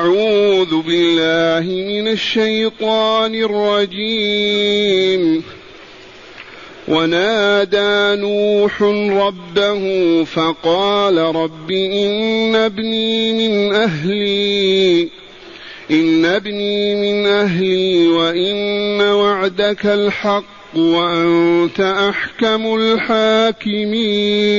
أعوذ بالله من الشيطان الرجيم. ونادى نوح ربه فقال رب إن ابني من أهلي إن ابني من أهلي وإن وعدك الحق وأنت أحكم الحاكمين.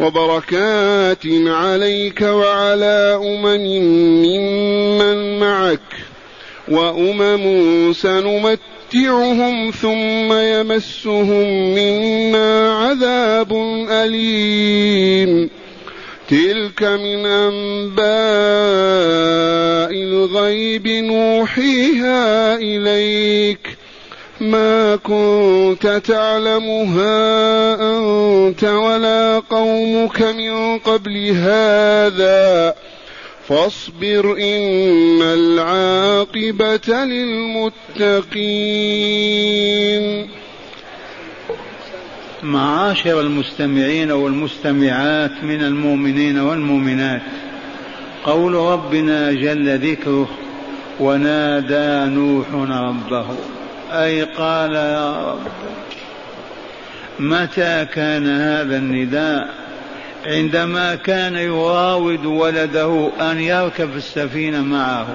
وبركات عليك وعلى أمم ممن معك وأمم سنمتعهم ثم يمسهم منا عذاب أليم. تلك من أنباء الغيب نوحيها إليك. ما كنت تعلمها أنت ولا قومك من قبل هذا. فاصبر إن العاقبة للمتقين. معاشر المستمعين والمستمعات من المؤمنين والمؤمنات قول ربنا جل ذكره ونادى نوح ربه. أي قال يا رب متى كان هذا النداء؟ عندما كان يراود ولده أن يركب السفينة معه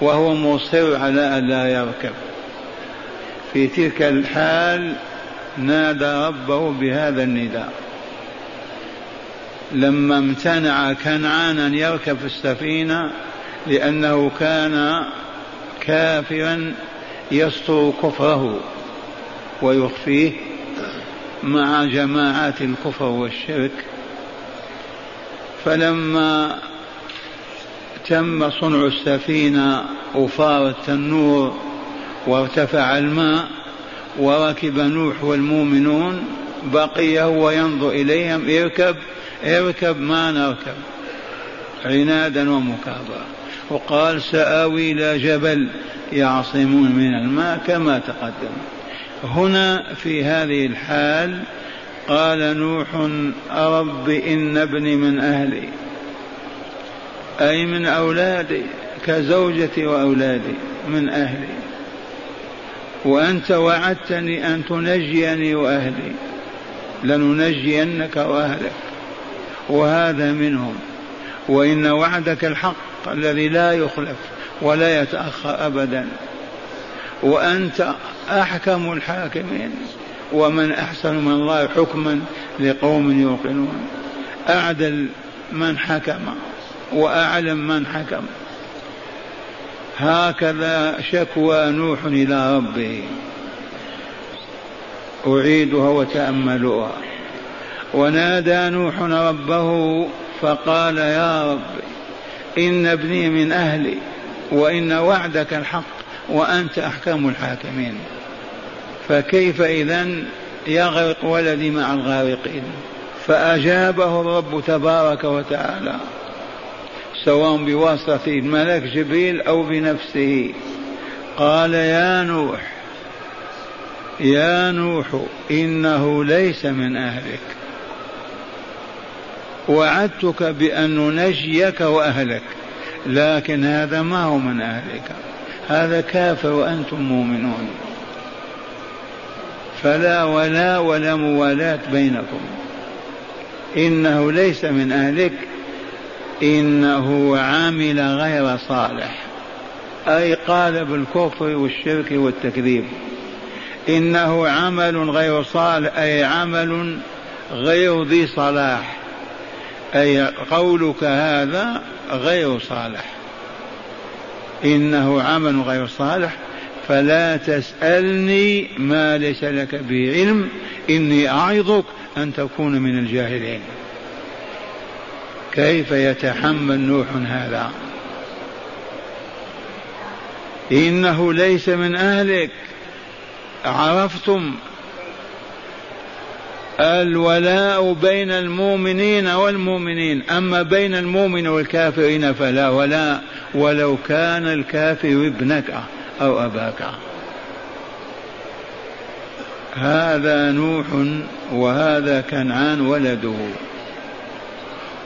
وهو مصر على أن لا يركب. في تلك الحال نادى ربه بهذا النداء. لما امتنع كنعان أن يركب في السفينة لأنه كان كافرا يستر كفره ويخفيه مع جماعات الكفر والشرك. فلما تم صنع السفينة وفار التنور وارتفع الماء وركب نوح والمؤمنون بقي هو ينظر إليهم اركب اركب ما نركب عنادا ومكابرة. وقال سآوي إلى جبل يعصمون من الماء كما تقدم. هنا في هذه الحال قال نوح رب إن ابني من أهلي أي من أولادي كزوجتي وأولادي من أهلي وأنت وعدتني أن تنجيني وأهلي لننجينك وأهلك وهذا منهم وإن وعدك الحق الذي لا يخلف ولا يتأخر أبدا. وأنت أحكم الحاكمين ومن أحسن من الله حكما لقوم يوقنون. أعدل من حكم وأعلم من حكم. هكذا شكوى نوح إلى ربه. أعيدها وتأملوها ونادى نوح ربه فقال يا رب إن ابني من أهلي وإن وعدك الحق وأنت أحكم الحاكمين. فكيف إذا يغرق ولدي مع الغارقين؟ فأجابه الرب تبارك وتعالى سواء بواسطة الملك جبريل أو بنفسه. قال يا نوح يا نوح إنه ليس من أهلك. وعدتك بأن ننجيك وأهلك لكن هذا ما هو من أهلك هذا كافر وأنتم مؤمنون. فلا ولا ولا موالاة بينكم. إنه ليس من أهلك إنه عامل غير صالح. أي قال بالكفر والشرك والتكذيب. إنه عمل غير صالح أي عمل غير ذي صلاح. أي قولك هذا غير صالح. إنه عمل غير صالح. فلا تسألني ما ليس لك به علم. إني أعظك أن تكون من الجاهلين. كيف يتحمل نوح هذا؟ إنه ليس من أهلك. عرفتم الولاء بين المؤمنين والمؤمنين. أما بين المؤمن والكافرين فلا ولاء ولو كان الكافر ابنك أو أباك. هذا نوح وهذا كنعان ولده.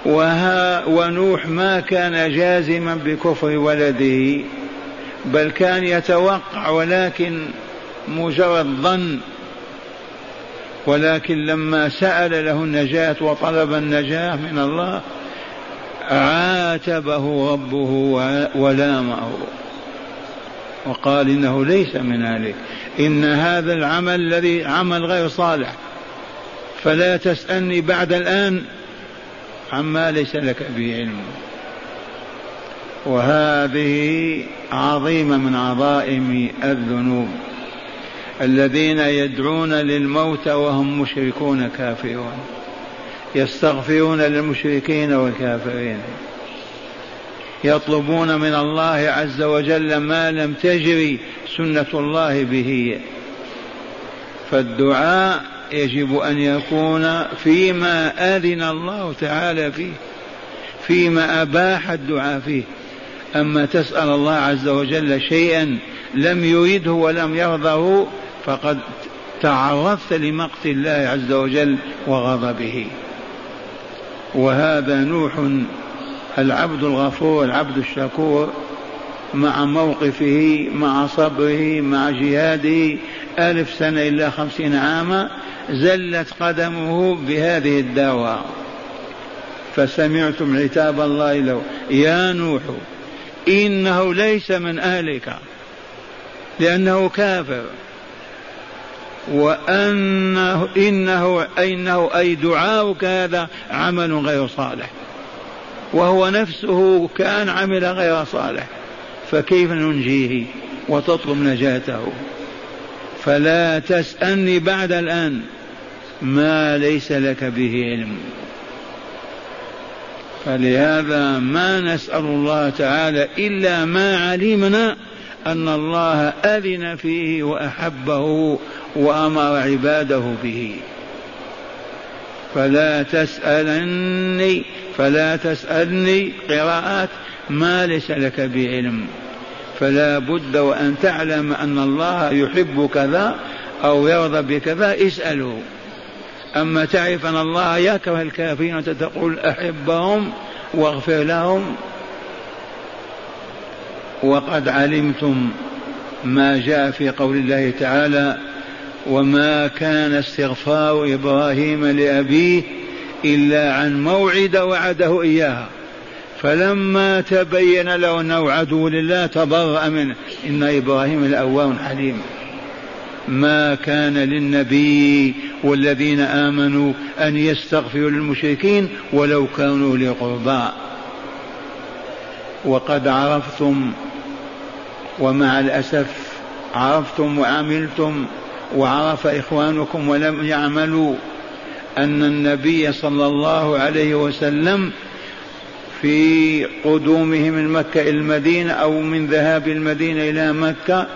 وها ونوح ما كان جازما بكفر ولده بل كان يتوقع ولكن مجرد ظن ولكن لما سأل له النجاة وطلب النجاة من الله عاتبه ربه ولامه. وقال إنه ليس من أهلك إن هذا العمل الذي عمل غير صالح. فلا تسألني بعد الآن عما ليس لك به علم. وهذه عظيمة من عظائم الذنوب. الذين يدعون للموت وهم مشركون كافرون. يستغفرون للمشركين والكافرين. يطلبون من الله عز وجل ما لم تجري سنة الله به. فالدعاء يجب أن يكون فيما أذن الله تعالى فيه فيما أباح الدعاء فيه. أما تسأل الله عز وجل شيئا لم يريده ولم يرضه فقد تعرضت لمقت الله عز وجل وغضبه. وهذا نوح العبد الغفور العبد الشكور مع موقفه مع صبره مع جهاده ألف سنة إلا خمسين عاما زلت قدمه بهذه الدعوة. فسمعتم عتاب الله له يا نوح إنه ليس من أهلك لأنه كافر. وأنه إنه إنه أي دعاؤك هذا عمل غير صالح. وهو نفسه كان عمل غير صالح. فكيف ننجيه وتطلب نجاته؟ فلا تسألني بعد الآن ما ليس لك به علم. فلهذا ما نسأل الله تعالى إلا ما علمنا أن الله أذن فيه وأحبه وأمر عباده به. فلا تسألني فلا تسألني قراءات ما ليس لك بعلم. فلا بد وأن تعلم أن الله يحب كذا أو يرضى بكذا اسأله. أما تعرف أن الله يكره الكافرين تقول أحبهم واغفر لهم وقد علمتم ما جاء في قول الله تعالى وما كان استغفار إبراهيم لأبيه إلا عن موعد وعده إياها. فلما تبين له أنه عدو لله تبرأ منه. إن إبراهيم لاواه حليم ما كان للنبي والذين آمنوا أن يستغفروا للمشركين ولو كانوا لقربى وقد عرفتم ومع الأسف عرفتم وعملتم وعرف إخوانكم ولم يعملوا أن النبي صلى الله عليه وسلم في قدومه من مكة إلى المدينة أو من ذهاب المدينة إلى مكة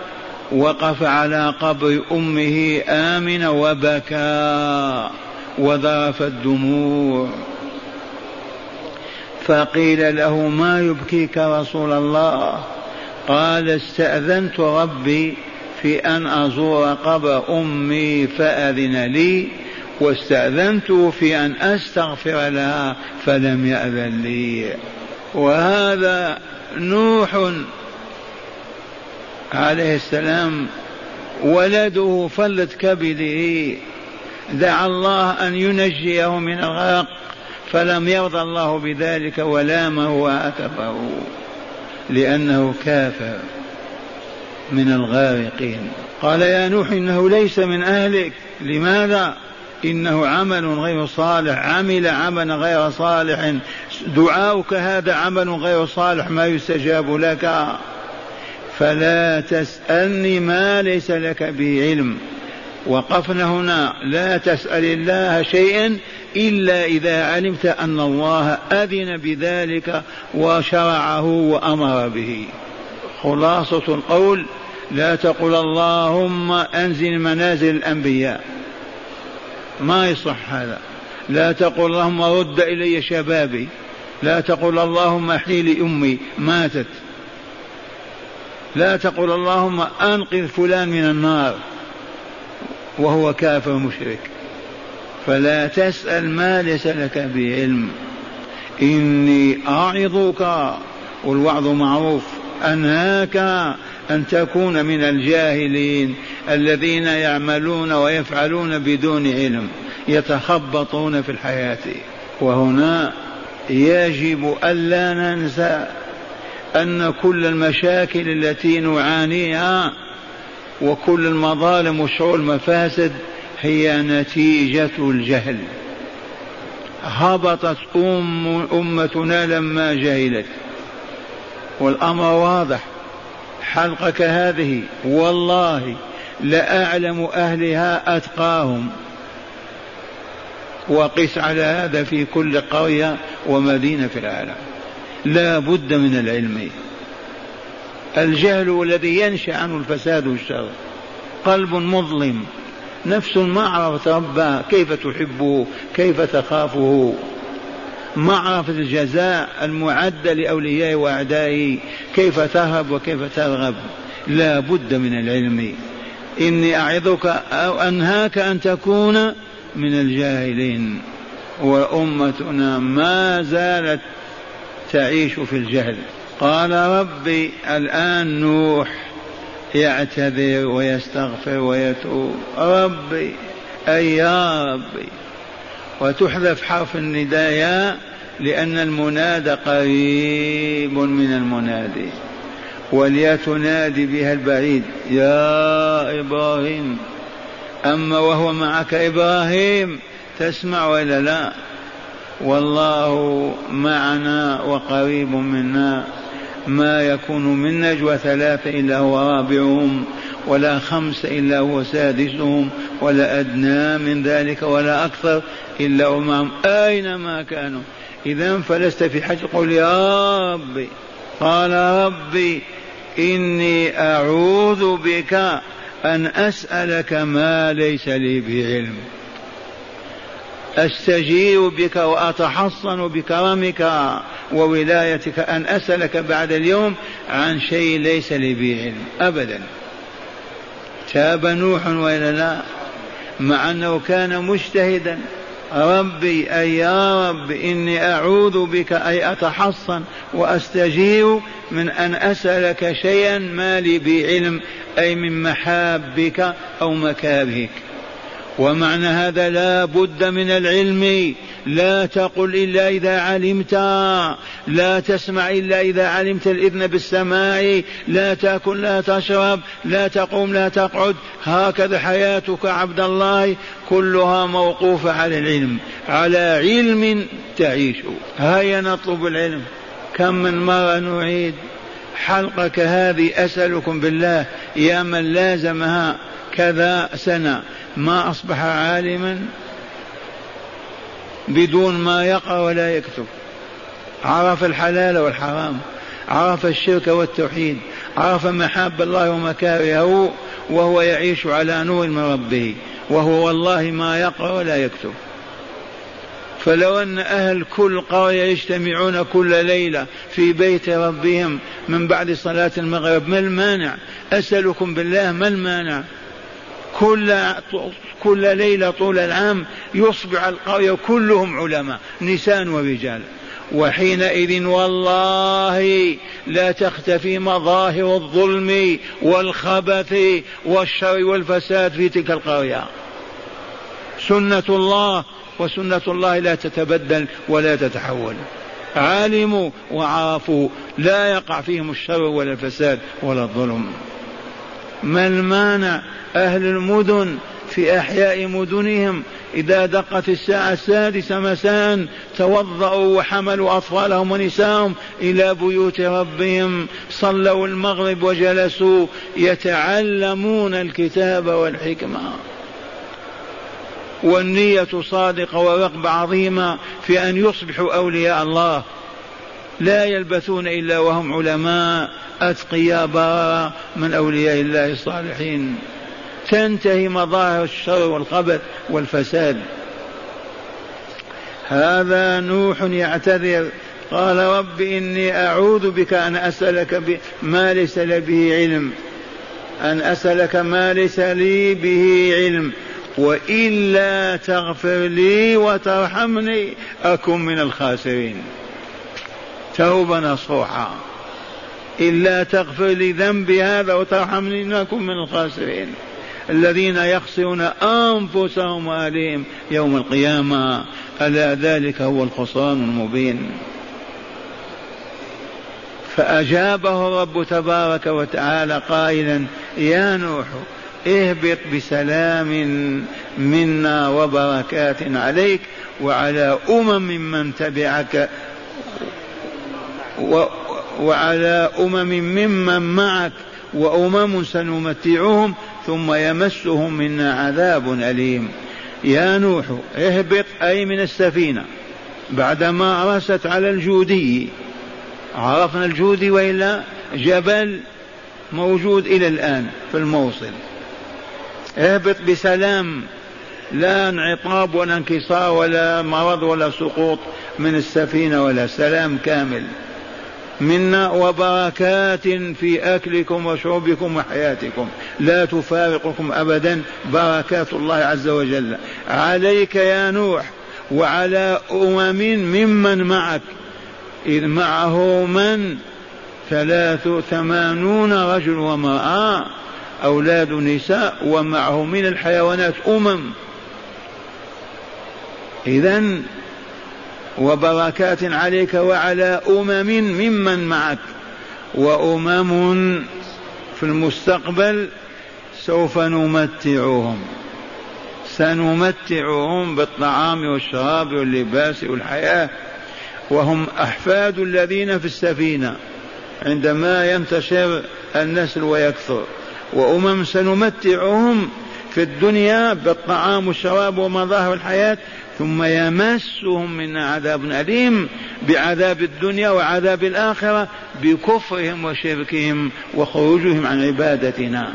وقف على قبر أمه آمنة وبكى وذرف الدموع. فقيل له ما يبكيك رسول الله؟ قال استأذنت ربي في أن أزور قبر أمي فأذن لي واستأذنت في أن أستغفر لها فلم يأذن لي. وهذا نوح عليه السلام ولده فلت كبده. دعا الله أن ينجيه من الغرق. فلم يرضى الله بذلك ولامه وعاتبه لأنه كافر من الغارقين. قال يا نوح إنه ليس من أهلك. لماذا؟ إنه عمل غير صالح. عمل عملا غير صالح. دعاؤك هذا عمل غير صالح ما يستجاب لك. فلا تسألني ما ليس لك به علم. وقفنا هنا. لا تسأل الله شيئا إلا إذا علمت أن الله أذن بذلك وشرعه وأمر به. خلاصة القول لا تقل اللهم أنزل منازل الأنبياء. ما يصح هذا. لا تقل اللهم رد إلي شبابي. لا تقل اللهم احيي لي أمي ماتت. لا تقل اللهم أنقذ فلان من النار. وهو كافر مشرك. فلا تسأل ما ليس لك بعلم. إني أعظك والوعظ معروف أنهاك أن تكون من الجاهلين الذين يعملون ويفعلون بدون علم يتخبطون في الحياة. وهنا يجب ألا ننسى أن كل المشاكل التي نعانيها وكل المظالم وشعور المفاسد هي نتيجة الجهل. هبطت أم أمتنا لما جهلت. والأمر واضح. حلقك هذه والله لأعلم أهلها أتقاهم. وقس على هذا في كل قرية ومدينة في العالم. لا بد من العلم. الجهل الذي ينشأ عنه الفساد والشر. قلب مظلم. نفس ما عرفت ربها كيف تحبه كيف تخافه. ما عرفت الجزاء المعد لأوليائه وأعدائه كيف تهب وكيف ترغب. لا بد من العلم. إني أعظك أو أنهاك أن تكون من الجاهلين. وأمتنا ما زالت تعيش في الجهل. قال ربي الآن نوح يعتذر ويستغفر ويتوب. ربي أي يا ربي وتحذف حرف النداء لأن المنادى قريب من المنادي وليتنادي بها البعيد. يا إبراهيم. أما وهو معك إبراهيم تسمع ولا لا؟ والله معنا وقريب منا. ما يكون من نجوى ثلاثة إلا هو رابعهم ولا خمس إلا هو سادسهم ولا أدنى من ذلك ولا أكثر إلا معهم أينما كانوا. إذا فلست في حج. قل يا ربي قال ربي إني أعوذ بك أن أسألك ما ليس لي بعلم. أستجير بك وأتحصن بكرمك وولايتك أن أسألك بعد اليوم عن شيء ليس لي به علم ابدا. تاب نوح والا لا مع أنه كان مجتهدا. ربي أي يا رب إني أعوذ بك أي أتحصن وأستجير من أن أسألك شيئا ما لي بعلم أي من محابك أو مكارهك ومعنى هذا لا بد من العلم. لا تقل إلا إذا علمت. لا تسمع إلا إذا علمت الإذن بالسماع. لا تأكل لا تشرب لا تقوم لا تقعد. هكذا حياتك عبد الله. كلها موقوفة على العلم. على علم تعيش. هيا نطلب العلم. كم من مرة نعيد حلقك هذه. أسألكم بالله. يا من لازمها. كذا سنة. ما أصبح عالما بدون ما يقرأ ولا يكتب. عرف الحلال والحرام عرف الشرك والتوحيد عرف محاب الله ومكارهه وهو يعيش على نور من ربه وهو والله ما يقرأ ولا يكتب. فلو أن أهل كل قرية يجتمعون كل ليلة في بيت ربهم من بعد صلاة المغرب ما المانع؟ أسألكم بالله ما المانع؟ كل كل ليلة طول العام يصبح القرية كلهم علماء نساء ورجال. وحينئذ والله لا تختفي مظاهر الظلم والخبث والشر والفساد في تلك القرية. سنة الله وسنة الله لا تتبدل ولا تتحول. علموا وعرفوا لا يقع فيهم الشر ولا الفساد ولا الظلم. ما المانع أهل المدن في أحياء مدنهم إذا دقت الساعة السادسة مساء توضأوا وحملوا أطفالهم ونساءهم إلى بيوت ربهم صلوا المغرب وجلسوا يتعلمون الكتاب والحكمة. والنية صادقة ورغبة عظيمة في أن يصبحوا أولياء الله. لا يلبثون إلا وهم علماء أتقياء بررة من أولياء الله الصالحين. تنتهي مظاهر الشر والخبث والفساد. هذا نوح يعتذر. قال رب إني أعوذ بك أن أسألك ما ليس لي به علم. أن أسألك ما ليس لي به علم. وإلا تغفر لي وترحمني أكن من الخاسرين. توبة نصوحة. إلا تغفر لي ذنبي هذا وترحمني أكن من الخاسرين. الذين يخسرون أنفسهم وأهليهم يوم القيامة. ألا ذلك هو الخسران المبين. فأجابه الرب تبارك وتعالى قائلا يا نوح اهبط بسلام منا وبركات عليك وعلى أمم ممن تبعك و وعلى أمم ممن معك وأمم سنمتعهم ثم يمسهم منا عذاب أليم. يا نوح اهبط أي من السفينة. بعدما رست على الجودي عرفنا الجودي وإلا جبل موجود إلى الآن في الموصل. اهبط بسلام لا انعطاب ولا انكسار ولا مرض ولا سقوط من السفينة ولا سلام كامل. منا وبركات في أكلكم وشربكم وحياتكم. لا تفارقكم أبدا. بركات الله عز وجل. عليك يا نوح وعلى أمم ممن معك. إذ معه من؟ ثلاث ثمانون رجل وامرأة. أولاد نساء. ومعه من الحيوانات أمم. إذا وبركات عليك وعلى أمم ممن معك. وأمم في المستقبل سوف نمتعهم. سنمتعهم بالطعام والشراب واللباس والحياة. وهم أحفاد الذين في السفينة. عندما ينتشر النسل ويكثر. وأمم سنمتعهم في الدنيا بالطعام والشراب ومظاهر الحياة. ثم يمسهم منا عذاب أليم بعذاب الدنيا وعذاب الآخرة بكفرهم وشركهم وخروجهم عن عبادتنا.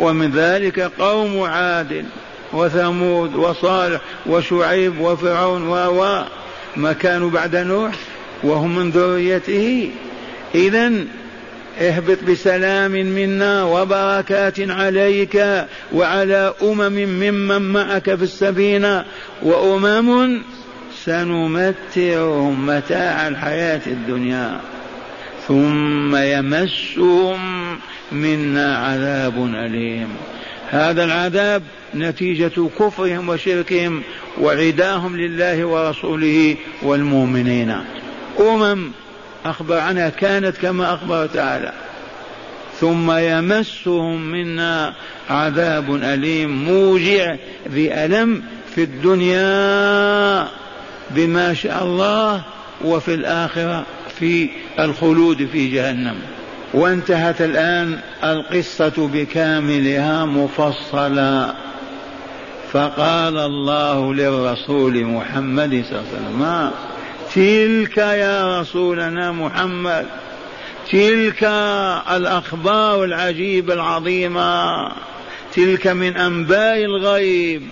ومن ذلك قوم عاد وثمود وصالح وشعيب وفرعون و ما كانوا بعد نوح وهم من ذريته. إذا اهبط بسلام منا وبركات عليك وعلى أمم ممن معك في السفينة وأمم سنمتعهم متاع الحياة الدنيا. ثم يمسهم منا عذاب أليم. هذا العذاب نتيجة كفرهم وشركهم وعداهم لله ورسوله والمؤمنين. أمم أخبر عنها كانت كما أخبر تعالى. ثم يمسهم منا عذاب أليم موجع ذي ألم في الدنيا بما شاء الله وفي الآخرة في الخلود في جهنم. وانتهت الآن القصة بكاملها مفصلة فقال الله للرسول محمد صلى الله عليه وسلم تلك يا رسولنا محمد تلك الأخبار العجيبة العظيمة تلك من أنباء الغيب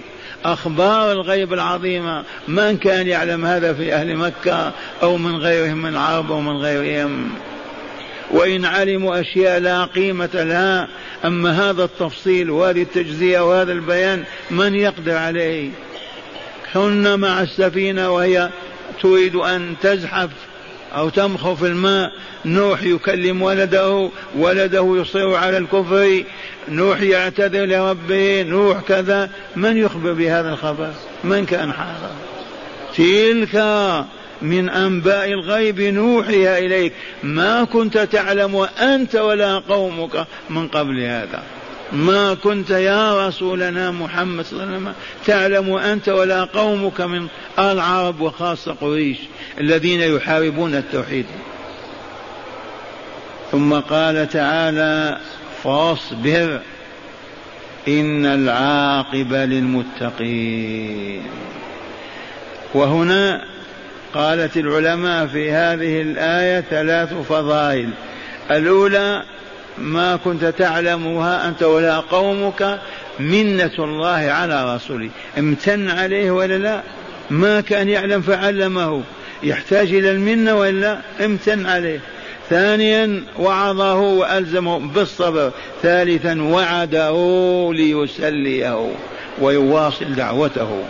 أخبار الغيب العظيمة. من كان يعلم هذا في أهل مكة أو من غيرهم من العرب أو من غيرهم؟ وإن علموا أشياء لا قيمة لها أما هذا التفصيل وهذه التجزية وهذا البيان من يقدر عليه؟ كنا مع السفينة وهي تريد أن تزحف أو تمخر في الماء نوح يكلم ولده ولده يصر على الكفر نوح يعتذر لربه نوح كذا. من يخبر بهذا الخبر؟ من كان حاضر؟ تلك من أنباء الغيب نوحيها إليك. ما كنت تعلم أنت ولا قومك من قبل هذا. ما كنت يا رسولنا محمد صلى الله عليه وسلم تعلم أنت ولا قومك من العرب وخاصة قريش الذين يحاربون التوحيد. ثم قال تعالى فاصبر إن العاقبة للمتقين. وهنا قالت العلماء في هذه الآية ثلاث فضائل. الأولى ما كنت تعلمها أنت ولا قومك منة الله على رسوله. امتن عليه ولا لا؟ ما كان يعلم فعلمه. يحتاج إلى المنة ولا امتن عليه. ثانيا وعظه وألزمه بالصبر. ثالثا وعده ليسليه ويواصل دعوته.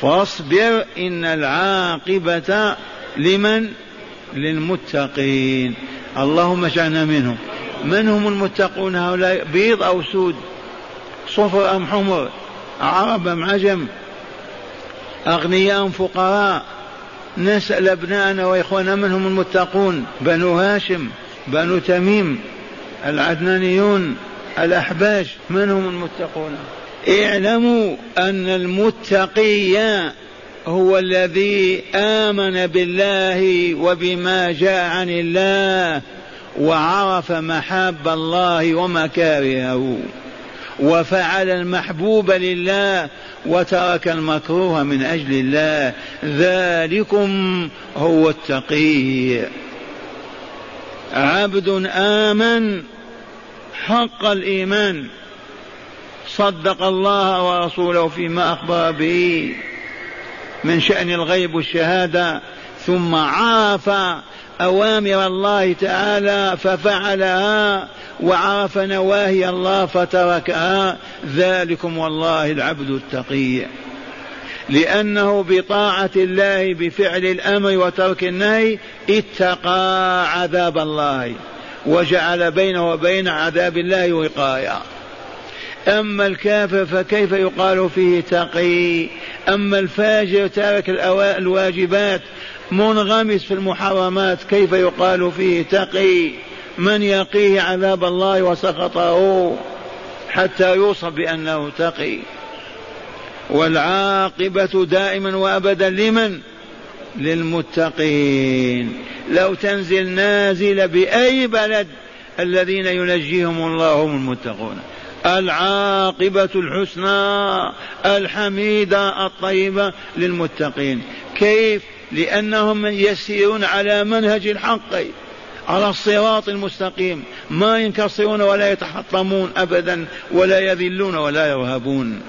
فاصبر إن العاقبة لمن؟ للمتقين. اللهم اجعلنا منهم. من هم المتقون هؤلاء؟ بيض أو سود؟ صفر أم حمر؟ عرب أم عجم؟ أغنياء أم فقراء؟ نسأل أبناءنا وإخواننا من هم المتقون؟ بنو هاشم بنو تميم العدنانيون الأحباش. من هم المتقون؟ اعلموا أن المتقي هو الذي آمن بالله وبما جاء عن الله وعرف محاب الله ومكارهه وفعل المحبوب لله وترك المكروه من أجل الله. ذلكم هو التقي. عبد آمن حق الإيمان. صدق الله ورسوله فيما أخبر به. من شأن الغيب والشهادة ثم عرف أوامر الله تعالى ففعلها وعرف نواهي الله فتركها. ذلكم والله العبد التقي. لأنه بطاعة الله بفعل الأمر وترك النهي اتقى عذاب الله وجعل بينه وبين عذاب الله وقاية. أما الكافر فكيف يقال فيه تقي؟ أما الفاجر تارك الواجبات منغمس في المحرمات كيف يقال فيه تقي؟ من يقيه عذاب الله وسخطه حتى يوصف بأنه تقي؟ والعاقبة دائما وأبدا لمن؟ للمتقين. لو تنزل نازل بأي بلد الذين ينجيهم الله هم المتقون. العاقبة الحسنى الحميدة الطيبة للمتقين. كيف؟ لأنهم يسيرون على منهج الحق على الصراط المستقيم. ما ينكسرون ولا يتحطمون أبدا ولا يذلون ولا يرهبون.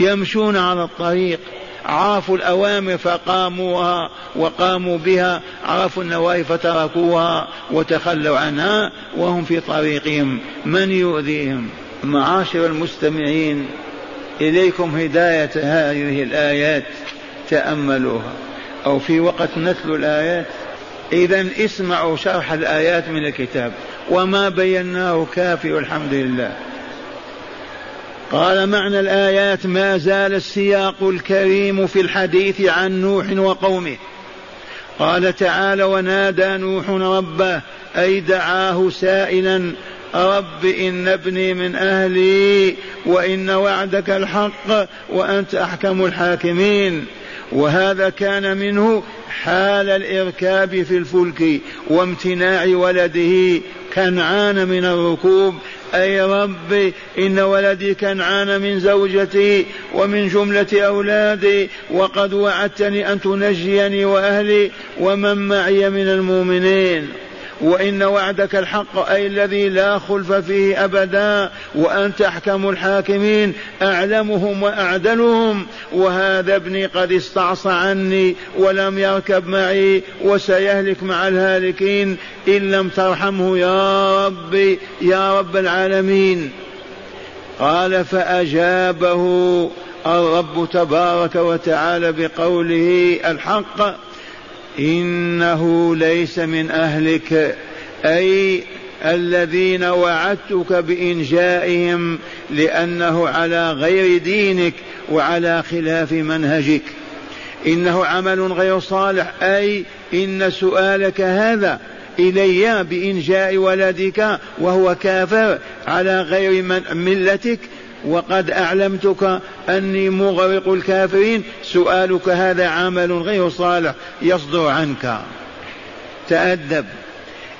يمشون على الطريق. عرفوا الأوامر فقاموها وقاموا بها عرفوا النواهي فتركوها وتخلوا عنها وهم في طريقهم. من يؤذيهم؟ معاشر المستمعين إليكم هداية هذه الآيات تأملوها. أو في وقت نتلو الآيات إذا اسمعوا شرح الآيات من الكتاب. وما بيناه كافي والحمد لله. قال معنى الآيات ما زال السياق الكريم في الحديث عن نوح وقومه. قال تعالى ونادى نوح ربه أي دعاه سائلا رب إن ابني من أهلي وإن وعدك الحق وأنت أحكم الحاكمين وهذا كان منه حال الإركاب في الفلك وامتناع ولده كنعان من الركوب. أي ربي إن ولدي كنعان من زوجتي ومن جملة أولادي وقد وعدتني أن تنجيني وأهلي ومن معي من المؤمنين. وإن وعدك الحق أي الذي لا خلف فيه أبدا وأنت أحكم الحاكمين أعلمهم وأعدلهم. وهذا ابني قد استعصى عني ولم يركب معي وسيهلك مع الهالكين. إن لم ترحمه يا ربي يا رب العالمين. قال فأجابه الرب تبارك وتعالى بقوله الحق. إنه ليس من أهلك أي الذين وعدتك بإنجائهم لأنه على غير دينك وعلى خلاف منهجك. إنه عمل غير صالح أي إن سؤالك هذا إلي بإنجاء ولدك وهو كافر على غير من ملتك وقد أعلمتك أني مغرق الكافرين سؤالك هذا عمل غير صالح يصدر عنك. تأدب.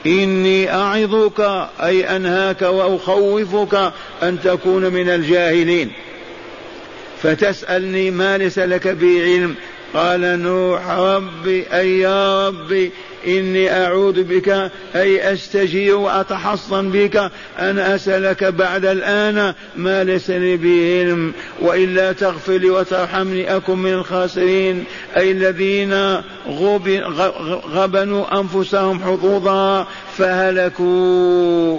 إني أعظك أي أنهاك وأخوفك أن تكون من الجاهلين. فتسألني ما ليس لك به علم. قال نوح ربي أي يا ربي إني أعوذ بك أي أستجير وأتحصن بك أن أسألك بعد الآن ما ليس لي به علم وإلا تغفر لي وترحمني أكن من الخاسرين. أي الذين غبنوا أنفسهم حظوظا فهلكوا.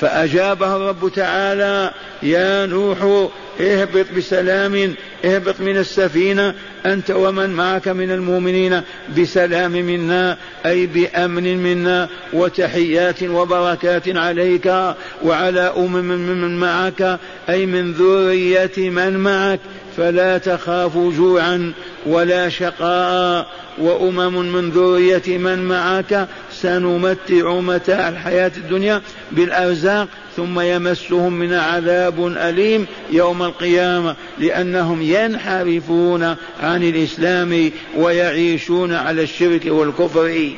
فأجابه الرب تعالى يا نوح اهبط بسلام اهبط من السفينة أنت ومن معك من المؤمنين بسلام منا أي بأمن منا وتحيات وبركات عليك وعلى أمم من معك أي من ذرية من معك. فلا تخافوا جوعا ولا شقاء وأمم من ذرية من معك سنمتع متاع الحياة الدنيا بالأرزاق ثم يمسهم من عذاب أليم يوم القيامة لأنهم ينحرفون عن الإسلام ويعيشون على الشرك والكفر.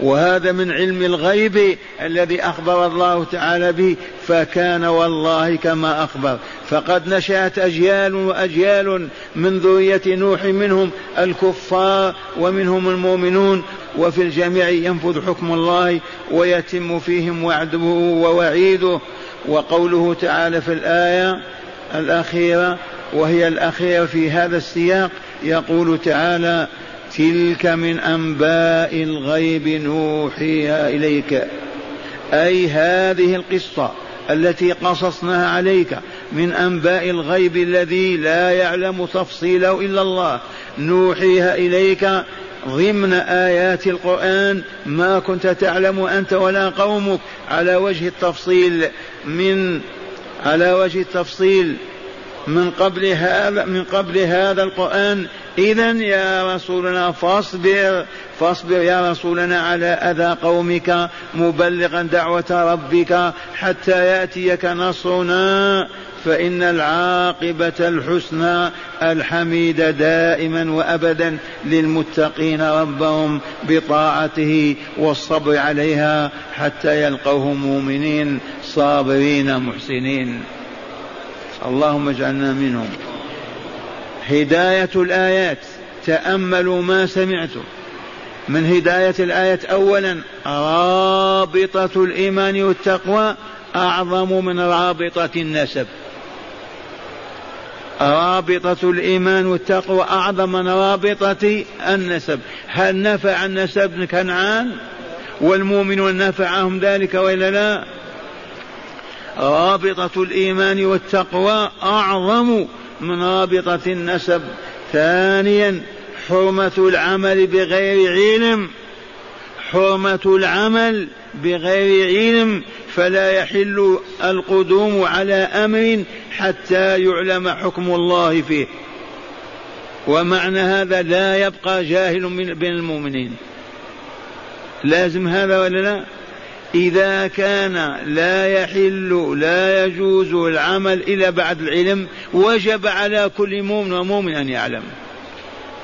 وهذا من علم الغيب الذي أخبر الله تعالى به فكان والله كما أخبر. فقد نشأت أجيال وأجيال من ذرية نوح منهم الكفار ومنهم المؤمنون وفي الجميع ينفذ حكم الله ويتم فيهم وعده ووعيده. وقوله تعالى في الآية الأخيرة وهي الأخيرة في هذا السياق يقول تعالى تلك من أنباء الغيب نوحيها إليك. أي هذه القصة التي قصصناها عليك من أنباء الغيب الذي لا يعلم تفصيله إلا الله. نوحيها إليك ضمن آيات القرآن. ما كنت تعلم أنت ولا قومك. على وجه التفصيل من على وجه التفصيل من قبل هذا من قبل هذا القرآن إذا يا رسولنا فاصبر فاصبر يا رسولنا على أذى قومك مبلغا دعوة ربك حتى يأتيك نصرنا فإن العاقبة الحسنى الحميدة دائما وأبدا للمتقين ربهم بطاعته والصبر عليها حتى يلقوه مؤمنين صابرين محسنين. اللهم اجعلنا منهم. هداية الآيات. تأملوا ما سمعتم. من هداية الآية أولا رابطة الإيمان والتقوى أعظم من رابطة النسب. رابطة الإيمان والتقوى أعظم من رابطة النسب. هل نفع النسب كنعان؟ والمؤمنون نفعهم ذلك وإلا لا؟ رابطة الإيمان والتقوى أعظم من رابطة النسب. ثانيا حرمة العمل بغير علم. حرمة العمل بغير علم فلا يحل القدوم على أمر حتى يعلم حكم الله فيه. ومعنى هذا لا يبقى جاهل من بين المؤمنين. لازم هذا ولا لا؟ إذا كان لا يحل لا يجوز العمل إلا بعد العلم وجب على كل مؤمن ومؤمن أن يعلم.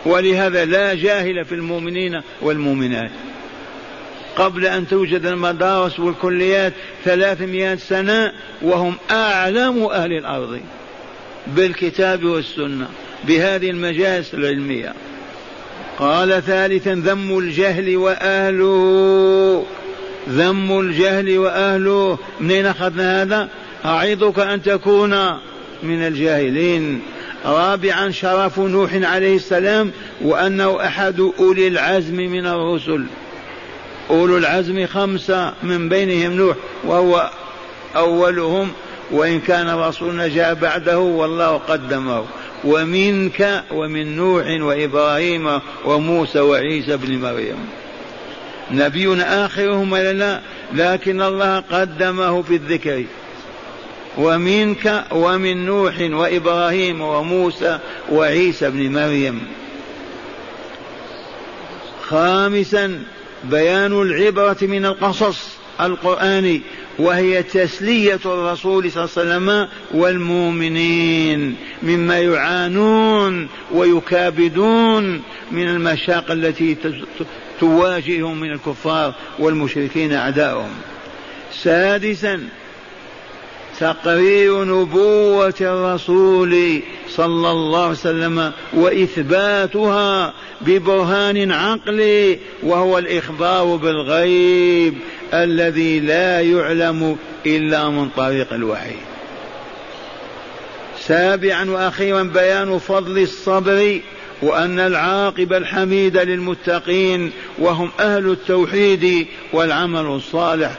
ولهذا لا جاهل في المؤمنين والمؤمنات. قبل أن توجد المدارس والكليات ثلاثمائة سنة وهم أعلم أهل الأرض بالكتاب والسنة بهذه المجالس العلمية. قال ثالثا ذم الجهل وأهله. ذم الجهل وأهله. منين أخذنا هذا؟ أعظك أن تكون من الجاهلين. رابعا شرف نوح عليه السلام وأنه أحد أولي العزم من الرسل. أولو العزم خمسة من بينهم نوح وهو أولهم. وإن كان رسولنا جاء بعده والله قدمه. ومنك ومن نوح وإبراهيم وموسى وعيسى بن مريم. نبينا آخرهم لا؟ لكن الله قدمه في الذكر. ومنك ومن نوح وإبراهيم وموسى وعيسى بن مريم. خامسا بيان العبرة من القصص القرآني وهي تسلية الرسول صلى الله عليه وسلم والمؤمنين مما يعانون ويكابدون من المشاق التي تواجههم من الكفار والمشركين أعداؤهم. سادسا تقرير نبوة الرسول صلى الله عليه وسلم وإثباتها ببرهان عقلي وهو الإخبار بالغيب الذي لا يعلم إلا من طريق الوحي. سابعا وأخيرا بيان فضل الصبر وأن العاقبة الحميدة للمتقين وهم أهل التوحيد والعمل الصالح.